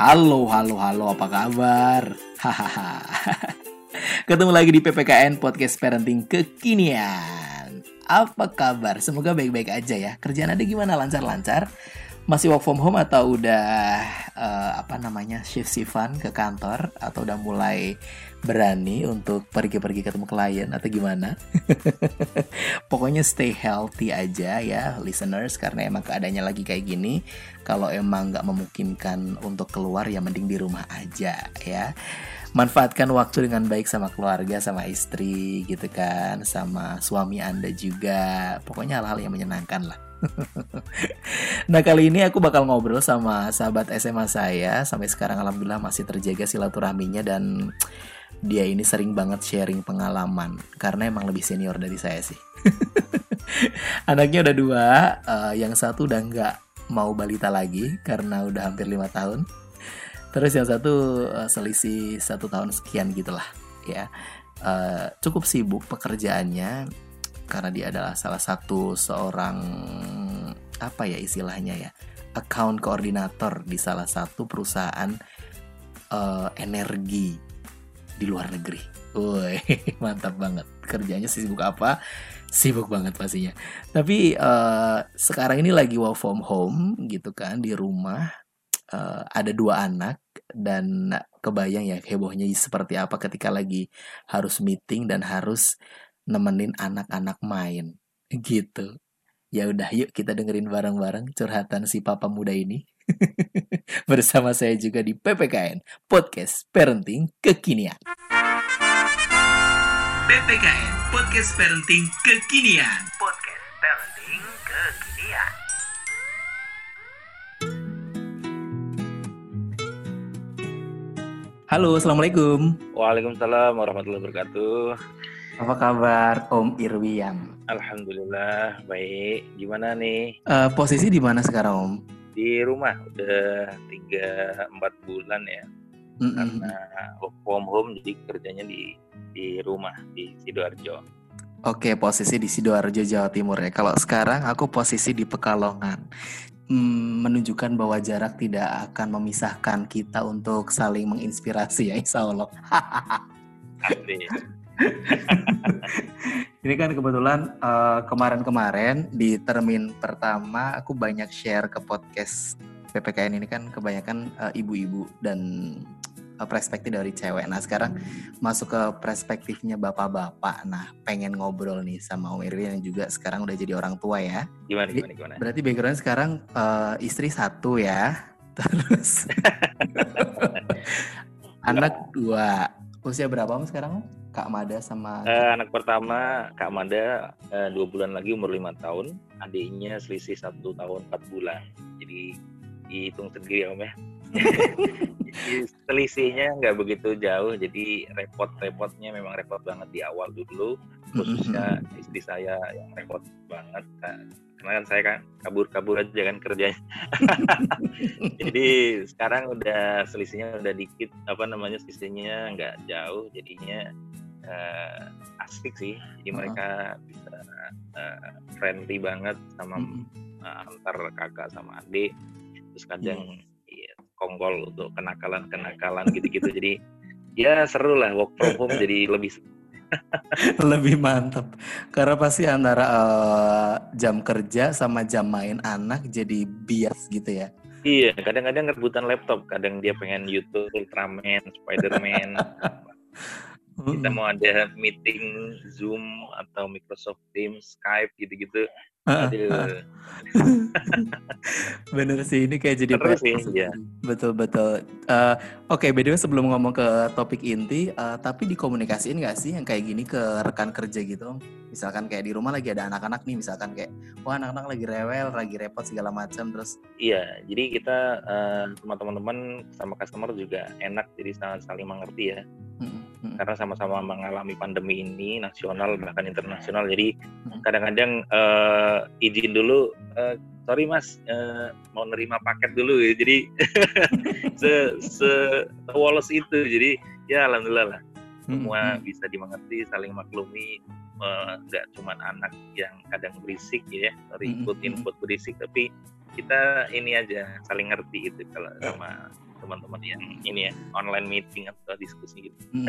Halo, halo, halo, apa kabar? Hahaha. Ketemu lagi di PPKN Podcast Parenting Kekinian. Apa kabar? Semoga baik-baik aja ya. Kerjaan ada gimana? Lancar-lancar? Masih work from home atau udah uh, apa namanya shift-shiftan ke kantor atau udah mulai berani untuk pergi-pergi ketemu klien atau gimana? Pokoknya stay healthy aja ya listeners karena emang keadaannya lagi kayak gini. Kalau emang nggak memungkinkan untuk keluar ya mending di rumah aja ya. Manfaatkan waktu dengan baik sama keluarga, sama istri gitu kan, sama suami Anda juga. Pokoknya hal-hal yang menyenangkan lah. nah kali ini aku bakal ngobrol sama sahabat SMA saya sampai sekarang alhamdulillah masih terjaga silaturahminya dan dia ini sering banget sharing pengalaman karena emang lebih senior dari saya sih. Anaknya udah dua, uh, yang satu udah nggak mau balita lagi karena udah hampir lima tahun. Terus yang satu uh, selisih satu tahun sekian gitulah, ya. Uh, cukup sibuk pekerjaannya karena dia adalah salah satu seorang apa ya istilahnya ya account koordinator di salah satu perusahaan uh, energi di luar negeri. Woi, mantap banget. Kerjanya sibuk apa? Sibuk banget pastinya. Tapi uh, sekarang ini lagi work from home gitu kan di rumah. Uh, ada dua anak dan kebayang ya hebohnya seperti apa ketika lagi harus meeting dan harus nemenin anak-anak main gitu. Ya udah yuk kita dengerin bareng-bareng curhatan si papa muda ini. Bersama saya juga di PPKN, Podcast Parenting Kekinian. PPKN, Podcast Parenting Kekinian. Podcast Parenting Kekinian. Halo, Assalamualaikum. Waalaikumsalam warahmatullahi wabarakatuh. Apa kabar Om Irwian? Alhamdulillah baik. Gimana nih? Uh, posisi di mana sekarang Om? di rumah udah tiga empat bulan ya mm-hmm. karena work from home jadi kerjanya di di rumah di sidoarjo. Oke posisi di sidoarjo Jawa Timur ya. Kalau sekarang aku posisi di Pekalongan. Hmm, menunjukkan bahwa jarak tidak akan memisahkan kita untuk saling menginspirasi ya Insya Allah. Ini kan kebetulan uh, kemarin-kemarin di termin pertama aku banyak share ke podcast PPKN ini kan kebanyakan uh, ibu-ibu dan uh, perspektif dari cewek. Nah sekarang masuk ke perspektifnya bapak-bapak. Nah pengen ngobrol nih sama Om Irwin yang juga sekarang udah jadi orang tua ya. Gimana gimana gimana? Berarti background sekarang uh, istri satu ya, terus anak dua. Usia berapa om sekarang? Kak Mada sama uh, anak pertama Kak Mada uh, dua bulan lagi umur lima tahun, adiknya selisih satu tahun empat bulan. Jadi dihitung sendiri ya Om ya. jadi selisihnya nggak begitu jauh, jadi repot-repotnya memang repot banget di awal dulu, khususnya istri saya yang repot banget. Karena kan saya kan kabur-kabur aja kan kerjanya. jadi sekarang udah selisihnya udah dikit, apa namanya selisihnya nggak jauh, jadinya uh, asik sih. Jadi mereka bisa uh, friendly banget sama uh, antar kakak sama adik. Terus kadang yeah. ya, kongkol untuk kenakalan kenakalan gitu-gitu. Jadi ya seru lah work from home jadi lebih lebih mantap karena pasti antara uh, jam kerja sama jam main anak jadi bias gitu ya. Iya kadang-kadang rebutan laptop. Kadang dia pengen YouTube Ultraman Spiderman kita mau ada meeting Zoom atau Microsoft Teams, Skype gitu-gitu. Aduh. Bener sih ini kayak jadi Terus sih, ya. Betul betul. Uh, Oke, okay, way sebelum ngomong ke topik inti, uh, tapi dikomunikasiin nggak sih yang kayak gini ke rekan kerja gitu? Misalkan kayak di rumah lagi ada anak-anak nih, misalkan kayak wah anak-anak lagi rewel, lagi repot segala macam terus. Iya, jadi kita uh, sama teman-teman sama customer juga enak jadi saling mengerti ya. Hmm karena sama-sama mengalami pandemi ini nasional bahkan internasional. Jadi hmm. kadang-kadang uh, izin dulu uh, sorry mas uh, mau nerima paket dulu. Ya jadi se se woles itu. Jadi ya alhamdulillah lah. Semua hmm. bisa dimengerti saling maklumi nggak uh, cuma anak yang kadang berisik ya sorry input input berisik. Tapi kita ini aja saling ngerti itu kalau sama teman-teman yang ini ya online meeting atau diskusi gitu.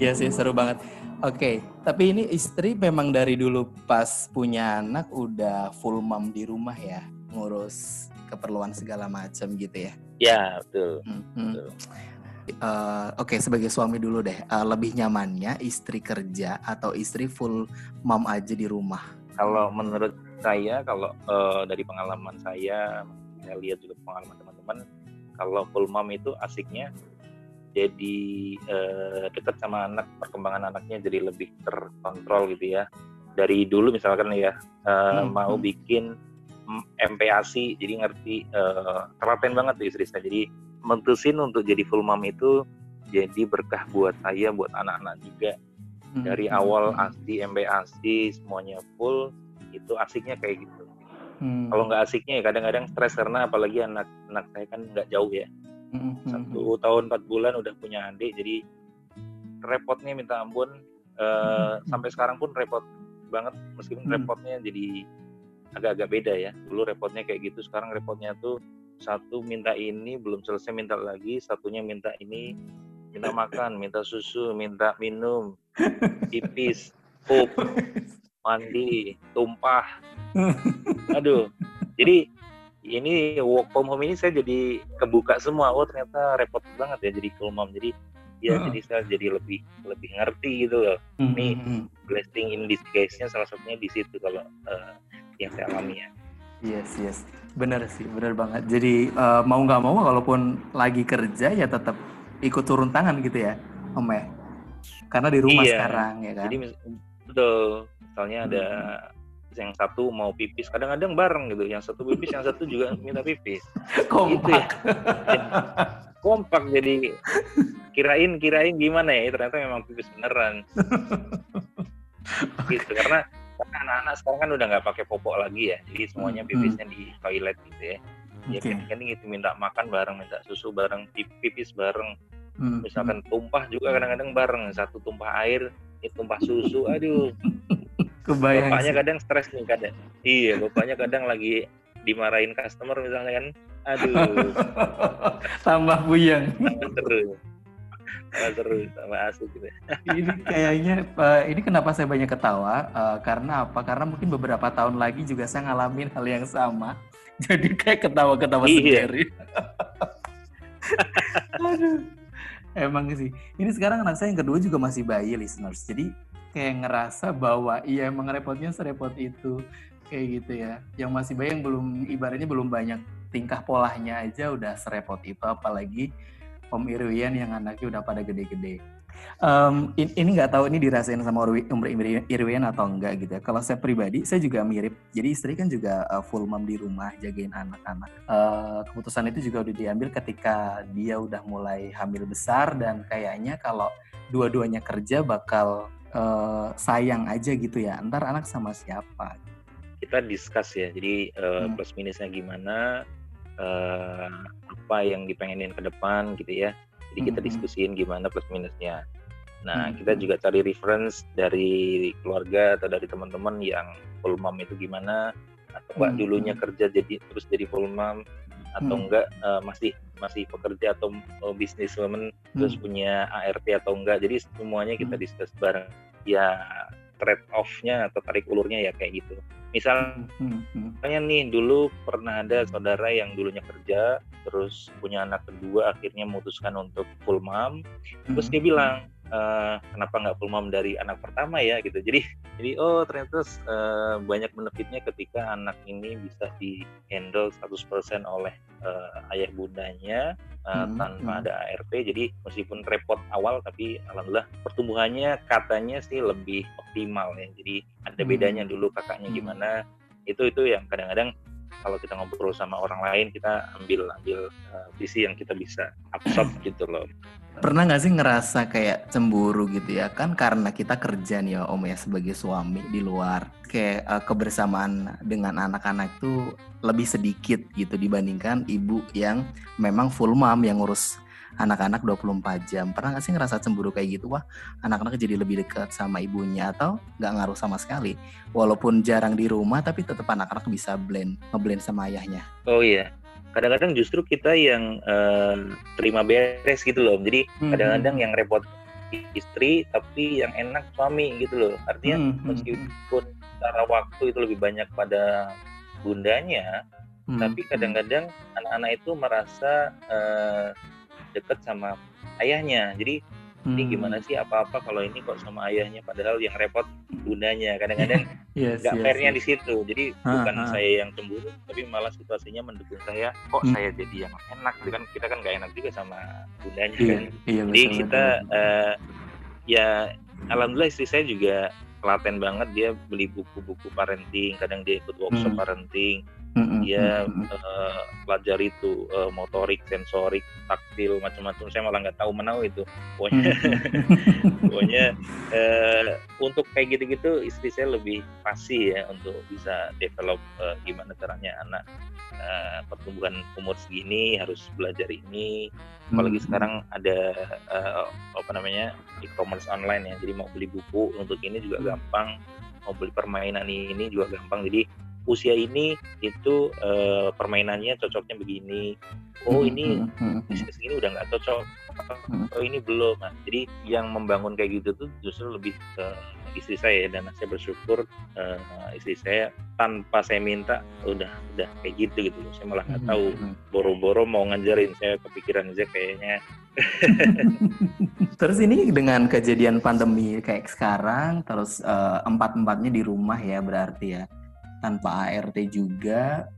Iya sih seru banget. Oke, tapi ini istri memang dari dulu pas punya anak udah full mom di rumah ya, ngurus keperluan segala macam gitu ya. Ya betul. Mhm. betul. Eh, Oke, sebagai suami dulu deh, eh, lebih nyamannya istri kerja atau istri full mom aja di rumah? Kalau menurut saya, kalau eh, dari pengalaman saya, saya lihat juga pengalaman teman-teman, kalau full mom itu asiknya jadi eh, dekat sama anak, perkembangan anaknya jadi lebih terkontrol gitu ya. Dari dulu misalkan ya eh, Hmm, mau hmm. bikin MPASI, jadi ngerti eh, telaten banget tuh istri saya. Jadi mentusin untuk jadi full mom itu jadi berkah buat saya, buat anak-anak juga dari Mhm. awal ASI, MPASI semuanya full itu asiknya kayak gitu. Hmm. Kalau nggak asiknya ya kadang-kadang stres karena apalagi anak anak saya kan nggak jauh ya Mhm. satu tahun empat bulan udah punya adik jadi repotnya minta ampun Eh, sampai sekarang pun repot banget meskipun Hmm. repotnya jadi agak-agak beda ya dulu repotnya kayak gitu sekarang repotnya tuh satu minta ini belum selesai minta lagi satunya minta ini minta makan minta susu minta minum pipis pup mandi tumpah aduh jadi ini work from home ini saya jadi kebuka semua oh ternyata repot banget ya jadi full mom jadi ya Heeh. jadi saya jadi lebih lebih ngerti gitu loh Nih. Mhm. blessing in disguise-nya salah satunya di situ kalau eh, yang saya alami ya Yes, yes. Bener sih, bener banget. Jadi eh, mau nggak mau, walaupun lagi kerja ya tetap ikut turun tangan gitu ya, Om ya. Karena di rumah Iya. sekarang ya kan. jadi betul misalnya ada yang satu mau pipis kadang-kadang bareng gitu yang satu pipis yang satu juga minta pipis. Kompak. kompak jadi. Kirain kirain gimana ya ternyata memang pipis beneran. Gitu karena karena anak-anak sekarang kan udah nggak pakai popok lagi ya jadi semuanya Hmm. pipisnya di toilet gitu ya. Ya Oke. kan kan gitu minta makan bareng minta susu bareng pip- pipis bareng. Hmm, misalkan tumpah juga kadang-kadang bareng satu tumpah air ini tumpah susu aduh Kebayang bapaknya sih. kadang stres nih kadang iya bapaknya kadang lagi dimarahin customer misalnya kan aduh Tambah puyeng. seru Tambah seru sama asik gitu ini kayaknya eh, ini kenapa saya banyak ketawa eh, karena apa? Karena mungkin beberapa tahun lagi juga saya ngalamin hal yang sama. Jadi kayak ketawa-ketawa Iya. sendiri. Aduh. Emang sih. Ini sekarang anak saya yang kedua juga masih bayi listeners. Jadi kayak ngerasa bahwa iya emang repotnya serepot itu kayak gitu ya. Yang masih bayi yang belum ibaratnya belum banyak tingkah polanya aja udah serepot itu apalagi Om Irwian yang anaknya udah pada gede-gede. In- ini nggak tahu ini dirasain sama Irwi- Om Irwi- Irwian atau enggak gitu ya. Kalau saya pribadi, saya juga mirip. Jadi istri kan juga uh, full mom di rumah, jagain anak-anak. Eh, keputusan itu juga udah diambil ketika dia udah mulai hamil besar dan kayaknya kalau dua-duanya kerja bakal eh, sayang aja gitu ya. Ntar anak sama siapa? kita discuss ya jadi eh, Hmm. plus minusnya gimana eh, apa yang dipengenin ke depan gitu ya jadi kita diskusiin gimana plus minusnya. Nah kita juga cari reference dari keluarga atau dari teman-teman yang full mom itu gimana atau enggak dulunya kerja jadi terus jadi full mom atau enggak eh, masih masih pekerja atau oh, businesswoman terus Hmm. punya ART atau enggak jadi semuanya kita Hmm. discuss bareng. Ya trade off-nya atau tarik ulurnya ya kayak gitu misal Hmm, hmm, Makanya nih dulu pernah ada saudara yang dulunya kerja, terus punya anak kedua, akhirnya memutuskan untuk full mom. Terus dia bilang, "Eh, kenapa nggak full mom dari anak pertama ya gitu. Jadi, jadi oh ternyata eh, banyak benefitnya ketika anak ini bisa di handle 100% oleh eh, ayah bundanya eh, Hmm, tanpa hmm. ada ART. Jadi meskipun repot awal, tapi alhamdulillah pertumbuhannya katanya sih lebih optimal ya. Jadi ada Hmm. bedanya dulu kakaknya Hmm. gimana itu itu yang kadang-kadang kalau kita ngobrol sama orang lain kita ambil ambil uh, visi yang kita bisa absorb gitu loh. Pernah nggak sih ngerasa kayak cemburu gitu ya? Kan karena kita kerja nih ya Om ya sebagai suami di luar. Kayak eh, kebersamaan dengan anak-anak tuh lebih sedikit gitu dibandingkan ibu yang memang full mom yang ngurus anak-anak 24 jam. Pernah nggak sih ngerasa cemburu kayak gitu wah anak-anak jadi lebih dekat sama ibunya atau nggak ngaruh sama sekali walaupun jarang di rumah tapi tetap anak-anak bisa blend ngeblend sama ayahnya. oh iya kadang-kadang justru kita yang eh, terima beres gitu loh. Jadi Hmm, kadang-kadang hmm. yang repot istri tapi yang enak suami gitu loh. Artinya Hmm, hmm, meskipun secara waktu itu lebih banyak pada bundanya, Hmm, tapi kadang-kadang anak-anak itu merasa eh, dekat sama ayahnya. Jadi hmm. ini gimana sih apa-apa kalau ini kok sama ayahnya padahal yang repot bundanya. Kadang-kadang Yes, nggak yes, fairnya yes. di situ. Jadi Ha, bukan ha. saya yang cemburu, tapi malah situasinya mendukung saya. Kok Hmm. saya jadi yang enak? Jadi kan kita kan nggak enak juga sama bundanya Iya, kan. iya Jadi betul, kita betul. eh, ya alhamdulillah istri saya juga telaten banget dia beli buku-buku parenting, kadang dia ikut workshop Hmm. parenting, Mm-mm, dia eh, pelajari itu eh, motorik, sensorik, taktil, macam-macam. Saya malah nggak tahu menau itu. Pokoknya pokoknya eh, untuk kayak gitu-gitu istri saya lebih pasti ya untuk bisa develop eh, gimana caranya anak eh, pertumbuhan umur segini harus belajar ini. Apalagi Hmm, sekarang ada eh, apa namanya e-commerce online ya. Jadi mau beli buku untuk ini juga gampang mau beli permainan ini juga gampang. Jadi usia ini itu eh, permainannya cocoknya begini. Oh mm, ini mm, mm, mm. usia segini udah nggak cocok. Hmm. oh ini belum. Nah, jadi yang membangun kayak gitu tuh justru lebih ke istri saya ya, dan saya bersyukur eh, istri saya tanpa saya minta udah udah kayak gitu gitu saya malah nggak tahu. boro-boro mau ngajarin saya kepikiran aja kayaknya. Terus ini dengan kejadian pandemi kayak sekarang, terus eh, empat-empatnya di rumah ya berarti ya, tanpa ART juga.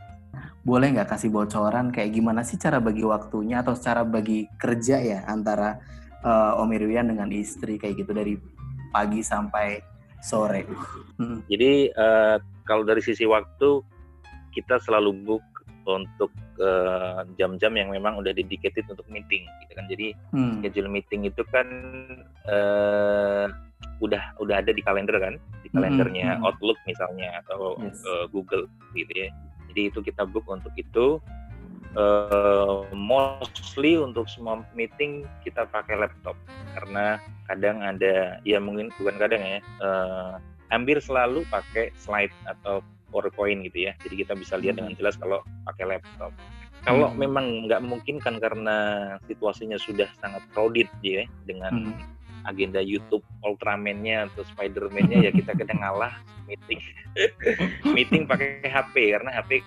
Boleh nggak kasih bocoran kayak gimana sih cara bagi waktunya atau cara bagi kerja ya antara eh, Om Irwian dengan istri kayak gitu dari pagi sampai sore. Hmm. jadi eh, kalau dari sisi waktu kita selalu book untuk eh, jam-jam yang memang udah dedicated untuk meeting gitu kan jadi Hmm. schedule meeting itu kan eh, udah udah ada di kalender kan di Mm-mm, kalendernya mm-mm. Outlook misalnya atau Yes. eh, Google gitu ya jadi itu kita book untuk itu Eh, mostly untuk semua meeting kita pakai laptop karena kadang ada ya mungkin bukan kadang ya eh, hampir selalu pakai slide atau PowerPoint gitu ya jadi kita bisa lihat Hmm. dengan jelas kalau pakai laptop kalau Hmm. memang nggak mungkin kan karena situasinya sudah sangat crowded ya dengan Hmm. agenda YouTube Ultraman-nya atau Spider-Man-nya ya kita kadang ngalah meeting meeting pakai HP karena HP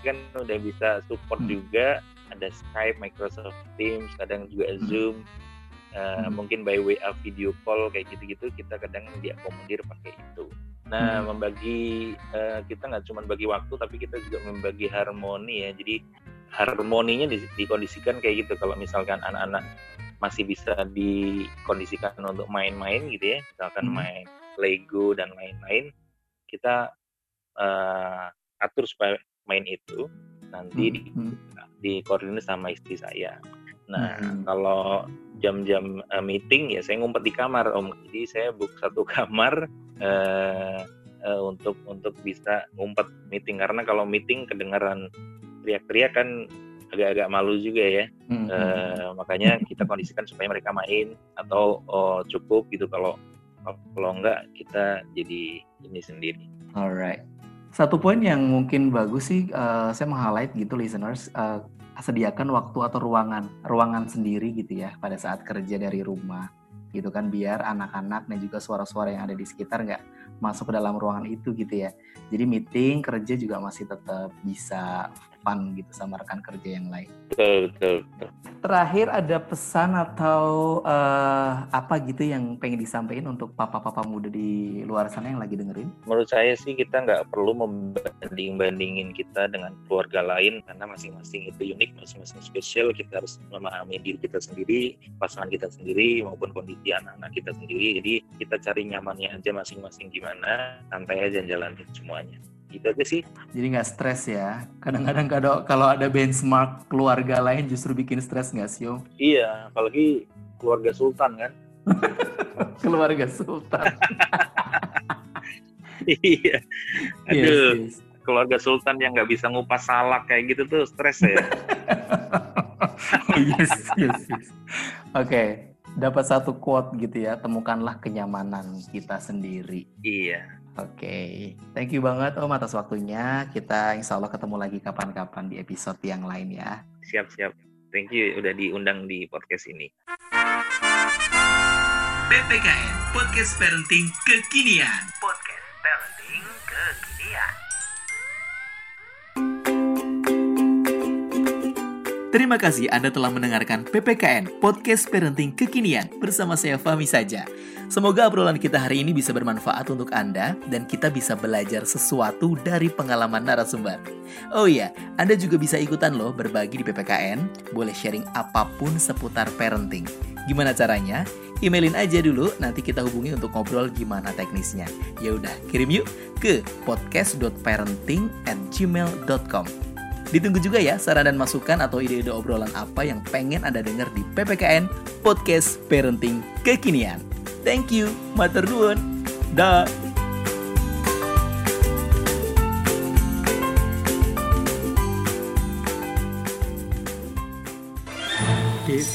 kan udah bisa support Hmm. juga ada Skype, Microsoft Teams, kadang juga Hmm. Zoom Uh, Hmm. mungkin by WA video call kayak gitu-gitu kita kadang diakomodir pakai itu. Nah, Hmm. membagi uh, kita nggak cuma bagi waktu tapi kita juga membagi harmoni ya. Jadi harmoninya di- dikondisikan kayak gitu. Kalau misalkan anak-anak masih bisa dikondisikan untuk main-main gitu ya, misalkan Hmm. main Lego dan lain-lain, kita uh, atur supaya main itu nanti di, Hmm. dikoordinir sama istri saya. Nah, Hmm. kalau jam-jam eh, meeting ya saya ngumpet di kamar om. Jadi saya book satu kamar eh, eh, untuk untuk bisa ngumpet meeting karena kalau meeting kedengaran teriak-teriak kan agak-agak malu juga ya. Hmm. Eh, makanya kita kondisikan supaya mereka main atau oh, cukup gitu kalau kalau enggak kita jadi ini sendiri. Alright. Satu poin yang mungkin bagus sih, eh, saya meng-highlight gitu listeners, eh, sediakan waktu atau ruangan, ruangan sendiri gitu ya pada saat kerja dari rumah, gitu kan biar anak-anak dan juga suara-suara yang ada di sekitar nggak masuk ke dalam ruangan itu gitu ya. Jadi meeting kerja juga masih tetap bisa fun gitu sama rekan kerja yang lain. Betul betul. betul. Terakhir ada pesan atau eh, apa gitu yang pengen disampaikan untuk papa-papa muda di luar sana yang lagi dengerin? menurut saya sih kita nggak perlu membanding-bandingin kita dengan keluarga lain karena masing-masing itu unik, masing-masing spesial. Kita harus memahami diri kita sendiri, pasangan kita sendiri maupun kondisi anak-anak kita sendiri. Jadi kita cari nyamannya aja masing-masing gimana, santai aja jalanin semuanya. Gitu aja sih. Jadi nggak stres ya. Kadang-kadang kalau kalau ada benchmark keluarga lain justru bikin stres nggak sih Om? Iya, apalagi keluarga sultan kan. Keluarga Sultan. iya. Yes, Aduh, yes. keluarga sultan yang nggak bisa ngupas salak kayak gitu tuh stres ya. Oh, yes, yes, yes. Oke, dapat satu quote gitu ya. Temukanlah kenyamanan kita sendiri. iya. Oke, thank you banget Om atas waktunya. Kita insya Allah ketemu lagi kapan-kapan di episode yang lain ya. Siap-siap. Thank you udah diundang di podcast ini. PPKN Podcast Parenting Kekinian. Podcast Terima kasih Anda telah mendengarkan PPKN Podcast Parenting Kekinian bersama saya Fami saja. Semoga obrolan kita hari ini bisa bermanfaat untuk Anda dan kita bisa belajar sesuatu dari pengalaman narasumber. Oh iya, Anda juga bisa ikutan loh berbagi di PPKN, boleh sharing apa pun seputar parenting. Gimana caranya? Emailin aja dulu, nanti kita hubungi untuk ngobrol gimana teknisnya. Ya udah, kirim yuk ke podcast.parenting@gmail.com. Ditunggu juga ya saran dan masukan atau ide-ide obrolan apa yang pengen Anda dengar di PPKN Podcast Parenting Kekinian. Thank you, matur nuwun. Dah.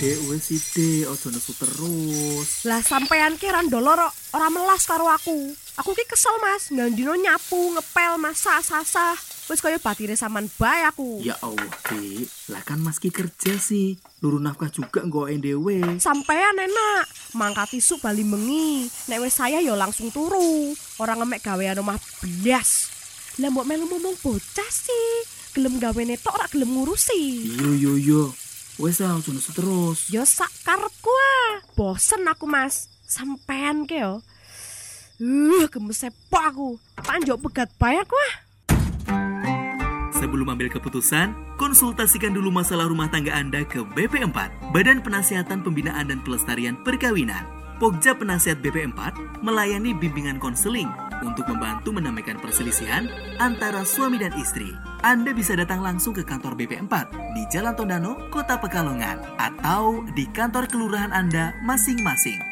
Dek, wes ide, ojo nesu terus. Lah sampean ki ra ndolor ora melas karo aku. Aku ki kesel Mas, ngandino nyapu, ngepel, masak, sasah. Wis kaya batire saman bae aku. Ya Allah, Dek. Lah kan Mas Ki kerja sih. Luru nafkah juga nggoen dewe. Sampean enak, mangkat isu bali bengi. Nek wis saya ya langsung turu. Orang ngemek gawean omah blas. Lah mbok melu ngomong bocah sih. Gelem gawene tok ora gelem ngurusi. Yo yo yo. Wes ah, ojo nesu terus. Yo sak karepku ah. Bosen aku Mas. Sampean ke yo. Uh, gemes sepok aku. Panjok pegat bae aku ah. Sebelum ambil keputusan, konsultasikan dulu masalah rumah tangga Anda ke BP4, Badan Penasihatan Pembinaan dan Pelestarian Perkawinan. Pokja Penasihat BP4 melayani bimbingan konseling untuk membantu menamaikan perselisihan antara suami dan istri. Anda bisa datang langsung ke kantor BP4 di Jalan Tondano, Kota Pekalongan, atau di kantor kelurahan Anda masing-masing.